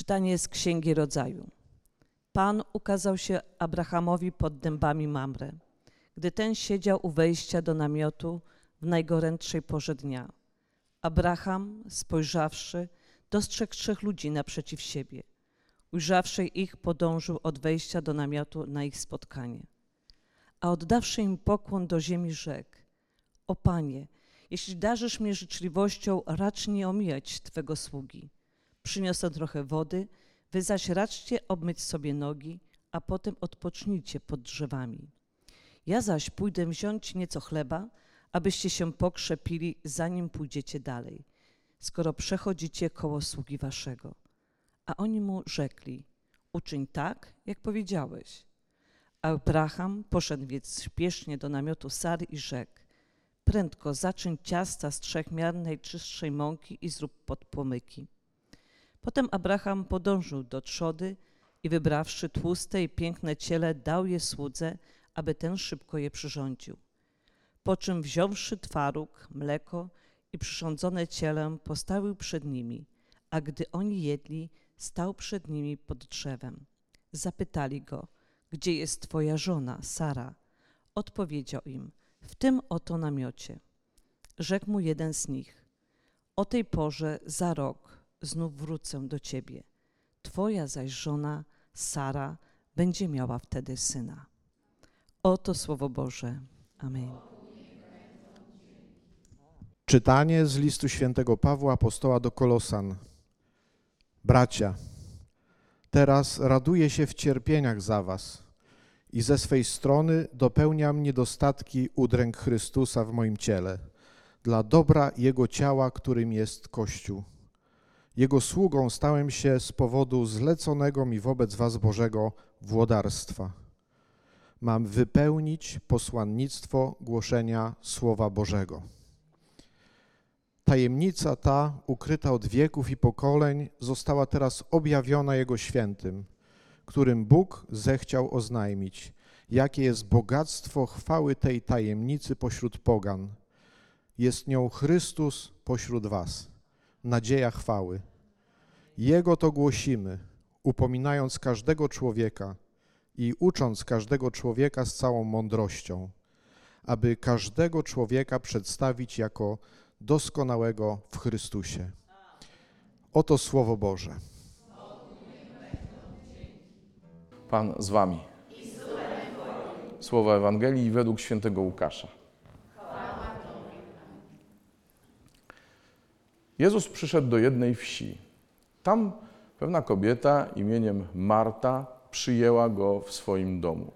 Czytanie z Księgi Rodzaju. Pan ukazał się Abrahamowi pod dębami Mamre, gdy ten siedział u wejścia do namiotu w najgorętszej porze dnia. Abraham, spojrzawszy, dostrzegł trzech ludzi naprzeciw siebie. Ujrzawszy ich, podążył od wejścia do namiotu na ich spotkanie. A oddawszy im pokłon do ziemi, rzekł: O panie, jeśli darzysz mnie życzliwością, racz nie omijać twego sługi. Przyniosę trochę wody, wy zaś raczcie obmyć sobie nogi, a potem odpocznijcie pod drzewami. Ja zaś pójdę wziąć nieco chleba, abyście się pokrzepili, zanim pójdziecie dalej, skoro przechodzicie koło sługi waszego. A oni mu rzekli, uczyń tak, jak powiedziałeś. Abraham poszedł więc śpiesznie do namiotu Sary i rzekł, prędko zaczyń ciasta z trzech miar najczystszej mąki i zrób podpłomyki. Potem Abraham podążył do trzody i wybrawszy tłuste i piękne ciele, dał je słudze, aby ten szybko je przyrządził. Po czym wziąwszy twaróg, mleko i przyrządzone cielem, postawił przed nimi, a gdy oni jedli, stał przed nimi pod drzewem. Zapytali go, gdzie jest twoja żona, Sara? Odpowiedział im, w tym oto namiocie. Rzekł mu jeden z nich, o tej porze za rok znów wrócę do ciebie. Twoja zaś żona, Sara, będzie miała wtedy syna. Oto Słowo Boże. Amen. Czytanie z listu świętego Pawła apostoła do Kolosan. Bracia, teraz raduję się w cierpieniach za was i ze swej strony dopełniam niedostatki udręk Chrystusa w moim ciele, dla dobra Jego ciała, którym jest Kościół. Jego sługą stałem się z powodu zleconego mi wobec was Bożego włodarstwa. Mam wypełnić posłannictwo głoszenia Słowa Bożego. Tajemnica ta, ukryta od wieków i pokoleń, została teraz objawiona Jego świętym, którym Bóg zechciał oznajmić, jakie jest bogactwo chwały tej tajemnicy pośród pogan. Jest nią Chrystus pośród Was, nadzieja chwały. Jego to głosimy, upominając każdego człowieka i ucząc każdego człowieka z całą mądrością, aby każdego człowieka przedstawić jako doskonałego w Chrystusie. Oto Słowo Boże. Pan z wami. Słowa Ewangelii według świętego Łukasza. Jezus przyszedł do jednej wsi. Tam pewna kobieta imieniem Marta przyjęła go w swoim domu.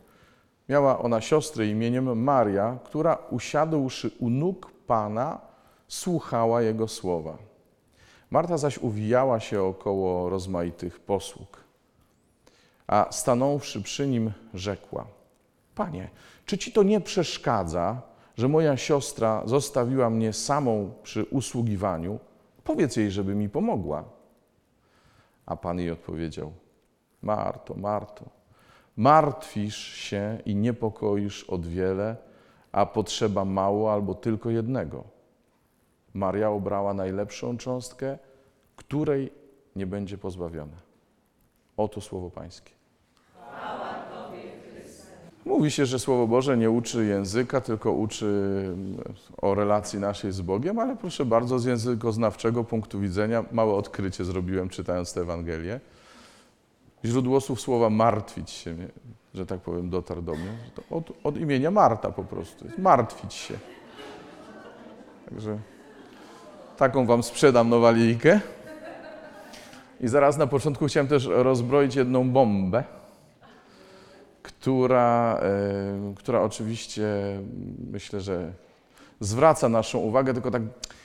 Miała ona siostrę imieniem Maria, która usiadłszy u nóg Pana, słuchała Jego słowa. Marta zaś uwijała się około rozmaitych posług. A stanąwszy przy nim, rzekła: Panie, czy ci to nie przeszkadza, że moja siostra zostawiła mnie samą przy usługiwaniu? Powiedz jej, żeby mi pomogła. A Pan jej odpowiedział: Marto, Marto, martwisz się i niepokoisz od wiele, a potrzeba mało albo tylko jednego. Maria obrała najlepszą cząstkę, której nie będzie pozbawiona. Oto słowo Pańskie. Mówi się, że Słowo Boże nie uczy języka, tylko uczy mm, o relacji naszej z Bogiem, ale proszę bardzo, z językoznawczego punktu widzenia małe odkrycie zrobiłem czytając tę Ewangelię. Źródło słów słowa martwić się, że tak powiem, dotarł do mnie. Od, od imienia Marta po prostu. Martwić się. Także taką wam sprzedam nowalijkę. I zaraz na początku chciałem też rozbroić jedną bombę która, e, która oczywiście myślę, że zwraca naszą uwagę, tylko tak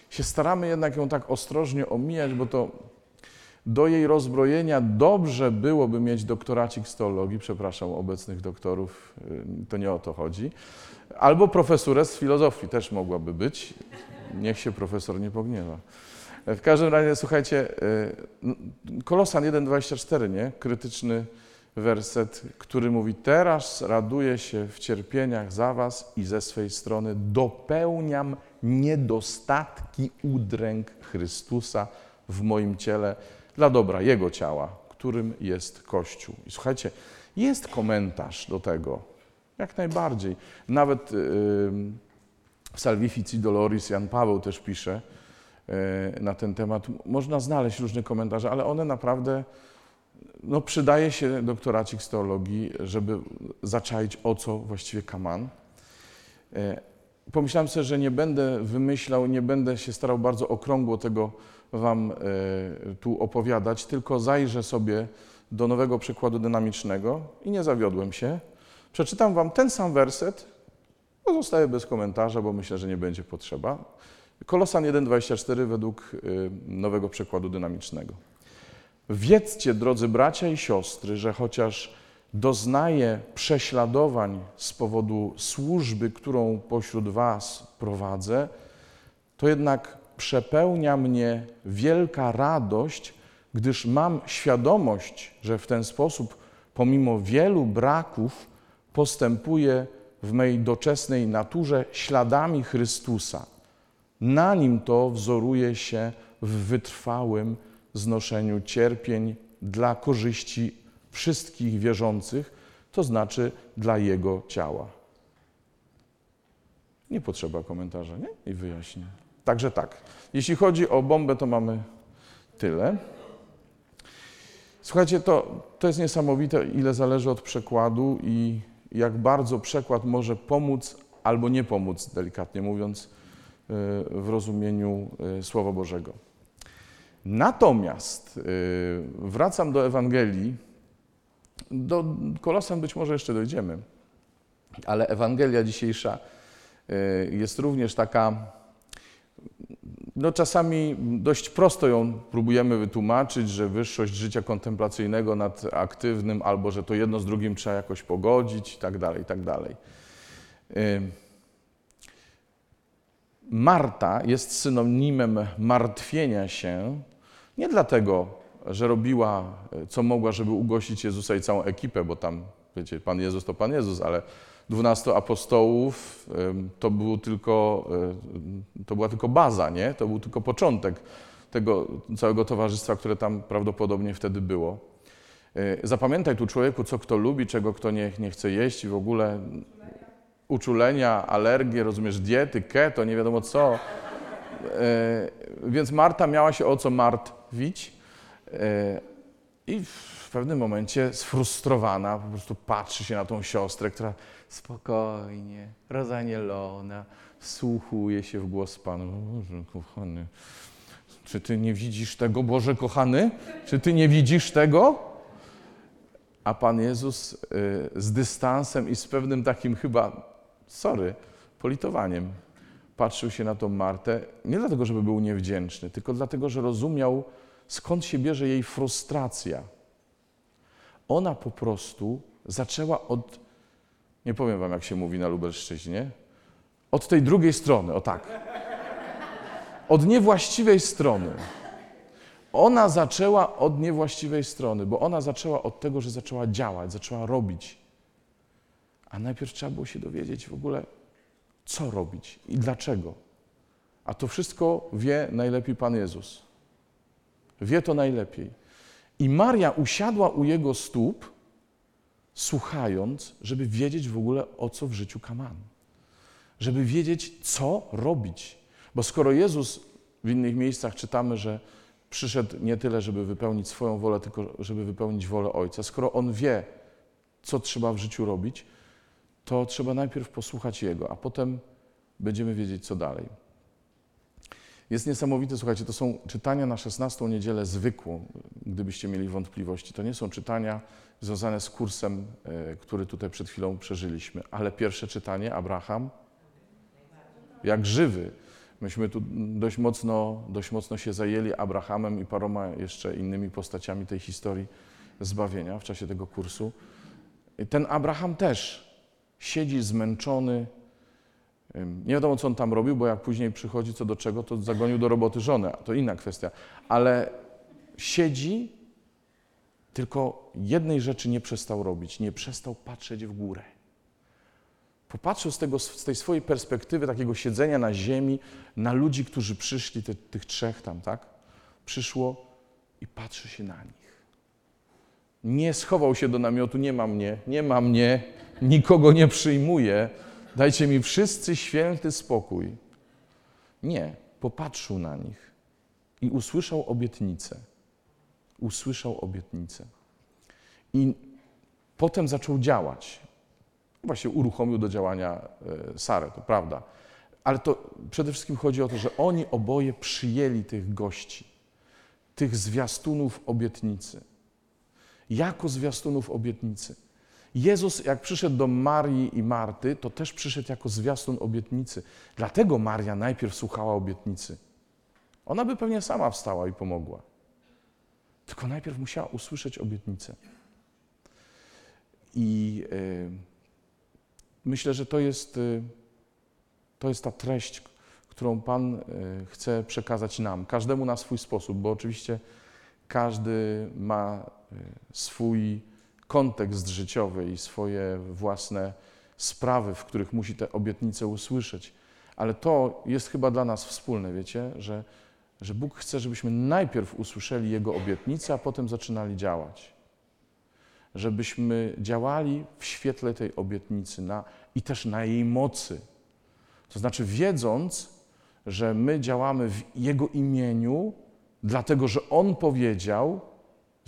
się staramy jednak ją tak ostrożnie omijać, bo to do jej rozbrojenia dobrze byłoby mieć doktoracik z teologii, przepraszam obecnych doktorów, e, to nie o to chodzi, albo profesurę z filozofii też mogłaby być, niech się profesor nie pogniewa. W każdym razie, słuchajcie, e, Kolosan 1,24, nie? Krytyczny werset, który mówi: Teraz raduję się w cierpieniach za Was i ze swej strony dopełniam niedostatki udręk Chrystusa w moim ciele dla dobra Jego ciała, którym jest Kościół. I słuchajcie, jest komentarz do tego, jak najbardziej. Nawet yy, w Salvifici Doloris Jan Paweł też pisze yy, na ten temat. Można znaleźć różne komentarze, ale one naprawdę no, przydaje się doktoracik z teologii, żeby zaczaić o co właściwie kaman. Yy, pomyślałem sobie, że nie będę wymyślał, nie będę się starał bardzo okrągło tego Wam tu opowiadać, tylko zajrzę sobie do nowego przykładu dynamicznego i nie zawiodłem się. Przeczytam Wam ten sam werset, pozostaję bez komentarza, bo myślę, że nie będzie potrzeba. Kolosan 1,24 według nowego przykładu dynamicznego. Wiedzcie, drodzy bracia i siostry, że chociaż doznaję prześladowań z powodu służby, którą pośród Was prowadzę, to jednak przepełnia mnie wielka radość, gdyż mam świadomość, że w ten sposób, pomimo wielu braków, postępuję w mej doczesnej naturze śladami Chrystusa. Na nim to wzoruje się w wytrwałym znoszeniu cierpień dla korzyści wszystkich wierzących, to znaczy dla Jego ciała. Nie potrzeba komentarza, nie? I wyjaśnię. Także tak. Jeśli chodzi o bombę, to mamy tyle. Słuchajcie, to, to jest niesamowite, ile zależy od przekładu i jak bardzo przekład może pomóc albo nie pomóc, delikatnie mówiąc, y, w rozumieniu y, Słowa Bożego. Natomiast y, wracam do Ewangelii. Do Kolosan być może jeszcze dojdziemy, ale Ewangelia dzisiejsza jest również taka no czasami dość prosto ją próbujemy wytłumaczyć, że wyższość życia kontemplacyjnego nad aktywnym, albo że to jedno z drugim trzeba jakoś pogodzić i tak dalej, i tak dalej. Marta jest synonimem martwienia się, nie dlatego, że robiła co mogła, żeby ugościć Jezusa i całą ekipę, bo tam, wiecie, Pan Jezus to Pan Jezus, ale dwunastu apostołów to, był tylko, to była tylko baza, nie? to był tylko początek tego całego towarzystwa, które tam prawdopodobnie wtedy było. E, zapamiętaj tu człowieku, co kto lubi, czego kto nie, nie chce jeść i w ogóle uczulenia, alergie, rozumiesz, diety, keto, nie wiadomo co. E, więc Marta miała się o co martwić e, i w pewnym momencie sfrustrowana po prostu patrzy się na tą siostrę, która spokojnie, rozanielona, wsłuchuje się w głos Pana. Boże kochany, czy Ty nie widzisz tego, Boże kochany? Czy Ty nie widzisz tego? A Pan Jezus y, z dystansem i z pewnym takim chyba, sorry, politowaniem patrzył się na tą Martę, nie dlatego, żeby był niewdzięczny, tylko dlatego, że rozumiał, skąd się bierze jej frustracja. Ona po prostu zaczęła od nie powiem wam, jak się mówi na Lubelszczyźnie. Od tej drugiej strony, o tak. Od niewłaściwej strony. Ona zaczęła od niewłaściwej strony, bo ona zaczęła od tego, że zaczęła działać, zaczęła robić. A najpierw trzeba było się dowiedzieć w ogóle, co robić i dlaczego. A to wszystko wie najlepiej Pan Jezus. Wie to najlepiej. I Maria usiadła u jego stóp słuchając, żeby wiedzieć w ogóle o co w życiu kaman. Żeby wiedzieć, co robić. Bo skoro Jezus w innych miejscach czytamy, że przyszedł nie tyle, żeby wypełnić swoją wolę, tylko żeby wypełnić wolę Ojca, skoro On wie, co trzeba w życiu robić, to trzeba najpierw posłuchać Jego, a potem będziemy wiedzieć, co dalej. Jest niesamowite, słuchajcie, to są czytania na 16 niedzielę zwykłą, gdybyście mieli wątpliwości. To nie są czytania związane z kursem, e, który tutaj przed chwilą przeżyliśmy, ale pierwsze czytanie, Abraham, jak żywy. Myśmy tu dość mocno, dość mocno się zajęli Abrahamem i paroma jeszcze innymi postaciami tej historii zbawienia w czasie tego kursu. Ten Abraham też siedzi zmęczony, nie wiadomo, co on tam robił, bo jak później przychodzi co do czego, to zagonił do roboty żonę, to inna kwestia. Ale siedzi, tylko jednej rzeczy nie przestał robić, nie przestał patrzeć w górę. Popatrzył z, tego, z tej swojej perspektywy takiego siedzenia na ziemi, na ludzi, którzy przyszli, te, tych trzech tam, tak? Przyszło i patrzy się na nich. Nie schował się do namiotu, nie ma mnie, nie ma mnie, nikogo nie przyjmuję, dajcie mi wszyscy święty spokój. Nie, popatrzył na nich i usłyszał obietnicę. Usłyszał obietnicę. I potem zaczął działać. Właśnie uruchomił do działania e, Sarę, to prawda. Ale to przede wszystkim chodzi o to, że oni oboje przyjęli tych gości, tych zwiastunów obietnicy. Jako zwiastunów obietnicy. Jezus, jak przyszedł do Marii i Marty, to też przyszedł jako zwiastun obietnicy. Dlatego Maria najpierw słuchała obietnicy. Ona by pewnie sama wstała i pomogła. Tylko najpierw musiała usłyszeć obietnicę. I y, myślę, że to jest, y, to jest ta treść, którą Pan y, chce przekazać nam, każdemu na swój sposób, bo oczywiście każdy ma swój kontekst życiowy i swoje własne sprawy, w których musi te obietnice usłyszeć. Ale to jest chyba dla nas wspólne, wiecie, że, że Bóg chce, żebyśmy najpierw usłyszeli Jego obietnicę, a potem zaczynali działać. Żebyśmy działali w świetle tej obietnicy na, i też na jej mocy. To znaczy, wiedząc, że my działamy w Jego imieniu, dlatego że On powiedział,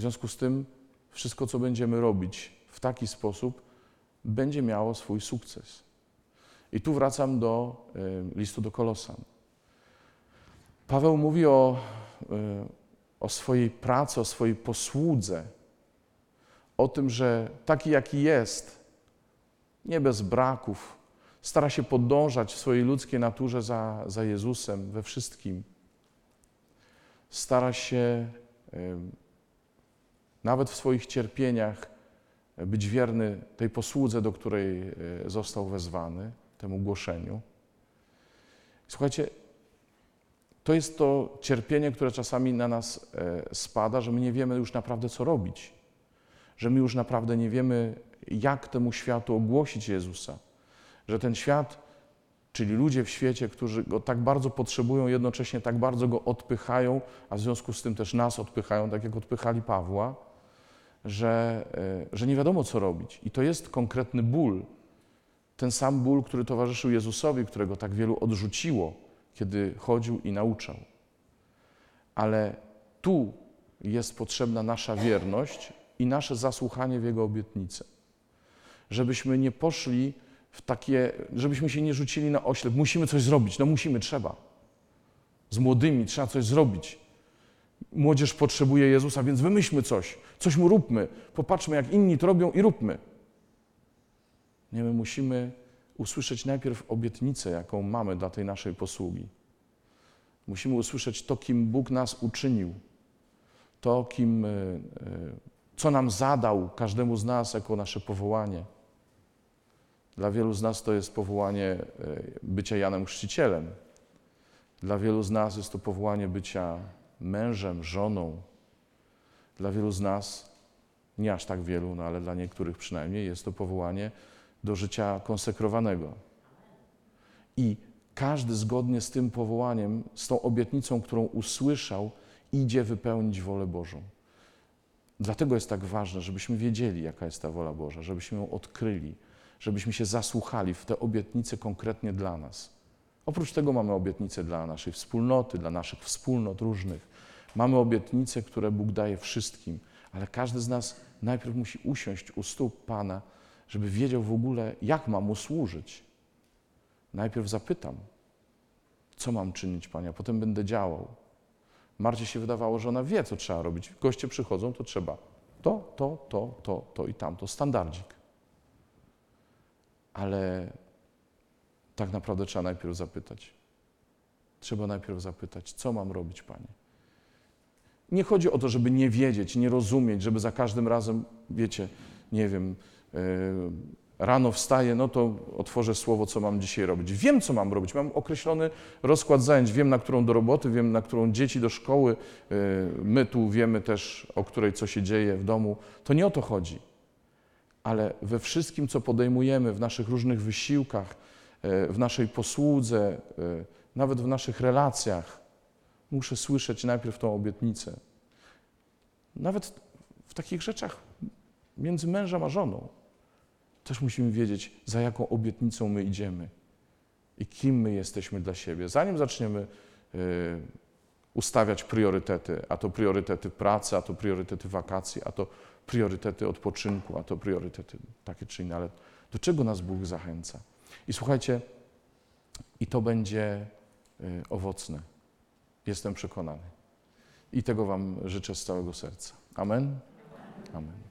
w związku z tym wszystko, co będziemy robić w taki sposób, będzie miało swój sukces. I tu wracam do y, listu do Kolosan. Paweł mówi o, y, o swojej pracy, o swojej posłudze, o tym, że taki jaki jest, nie bez braków, stara się podążać w swojej ludzkiej naturze za, za Jezusem we wszystkim. Stara się nawet w swoich cierpieniach być wierny tej posłudze, do której e, został wezwany, temu głoszeniu. Słuchajcie, to jest to cierpienie, które czasami na nas e, spada, że my nie wiemy już naprawdę, co robić, że my już naprawdę nie wiemy, jak temu światu ogłosić Jezusa, że ten świat, czyli ludzie w świecie, którzy go tak bardzo potrzebują, jednocześnie tak bardzo go odpychają, a w związku z tym też nas odpychają, tak jak odpychali Pawła że, e, że nie wiadomo, co robić. I to jest konkretny ból. Ten sam ból, który towarzyszył Jezusowi, którego tak wielu odrzuciło, kiedy chodził i nauczał. Ale tu jest potrzebna nasza wierność i nasze zasłuchanie w Jego obietnicę. Żebyśmy nie poszli w takie, żebyśmy się nie rzucili na oślep. Musimy coś zrobić, no musimy, trzeba. Z młodymi trzeba coś zrobić. Młodzież potrzebuje Jezusa, więc wymyślmy coś, coś mu róbmy. Popatrzmy, jak inni to robią i róbmy. Nie, my musimy usłyszeć najpierw obietnicę, jaką mamy dla tej naszej posługi. Musimy usłyszeć to, kim Bóg nas uczynił, to, kim, e, e, co nam zadał każdemu z nas jako nasze powołanie. Dla wielu z nas to jest powołanie e, bycia Janem Chrzcicielem. Dla wielu z nas jest to powołanie bycia mężem, żoną. Dla wielu z nas, nie aż tak wielu, no ale dla niektórych przynajmniej, jest to powołanie do życia konsekrowanego. I każdy zgodnie z tym powołaniem, z tą obietnicą, którą usłyszał, idzie wypełnić wolę Bożą. Dlatego jest tak ważne, żebyśmy wiedzieli, jaka jest ta wola Boża, żebyśmy ją odkryli, żebyśmy się zasłuchali w te obietnice konkretnie dla nas. Oprócz tego mamy obietnice dla naszej wspólnoty, dla naszych wspólnot różnych. Mamy obietnice, które Bóg daje wszystkim, ale każdy z nas najpierw musi usiąść u stóp Pana, żeby wiedział w ogóle, jak mam mu służyć. Najpierw zapytam, co mam czynić, Panie, a potem będę działał. Marcie się wydawało, że ona wie, co trzeba robić. Goście przychodzą, to trzeba to, to, to, to, to i tamto. Standardzik. Ale tak naprawdę trzeba najpierw zapytać. Trzeba najpierw zapytać, co mam robić, Panie. Nie chodzi o to, żeby nie wiedzieć, nie rozumieć, żeby za każdym razem, wiecie, nie wiem, yy, rano wstaję, no to otworzę słowo, co mam dzisiaj robić. Wiem, co mam robić. Mam określony rozkład zajęć. Wiem, na którą do roboty, wiem, na którą dzieci do szkoły. Yy, my tu wiemy też, o której co się dzieje w domu. To nie o to chodzi. Ale we wszystkim, co podejmujemy w naszych różnych wysiłkach, w naszej posłudze, nawet w naszych relacjach, muszę słyszeć najpierw tą obietnicę. Nawet w takich rzeczach między mężem a żoną. Też musimy wiedzieć, za jaką obietnicą my idziemy i kim my jesteśmy dla siebie. Zanim zaczniemy y, ustawiać priorytety, a to priorytety pracy, a to priorytety wakacji, a to priorytety odpoczynku, a to priorytety takie czy inne, ale do czego nas Bóg zachęca? I słuchajcie, i to będzie y, owocne. Jestem przekonany. I tego Wam życzę z całego serca. Amen. Amen.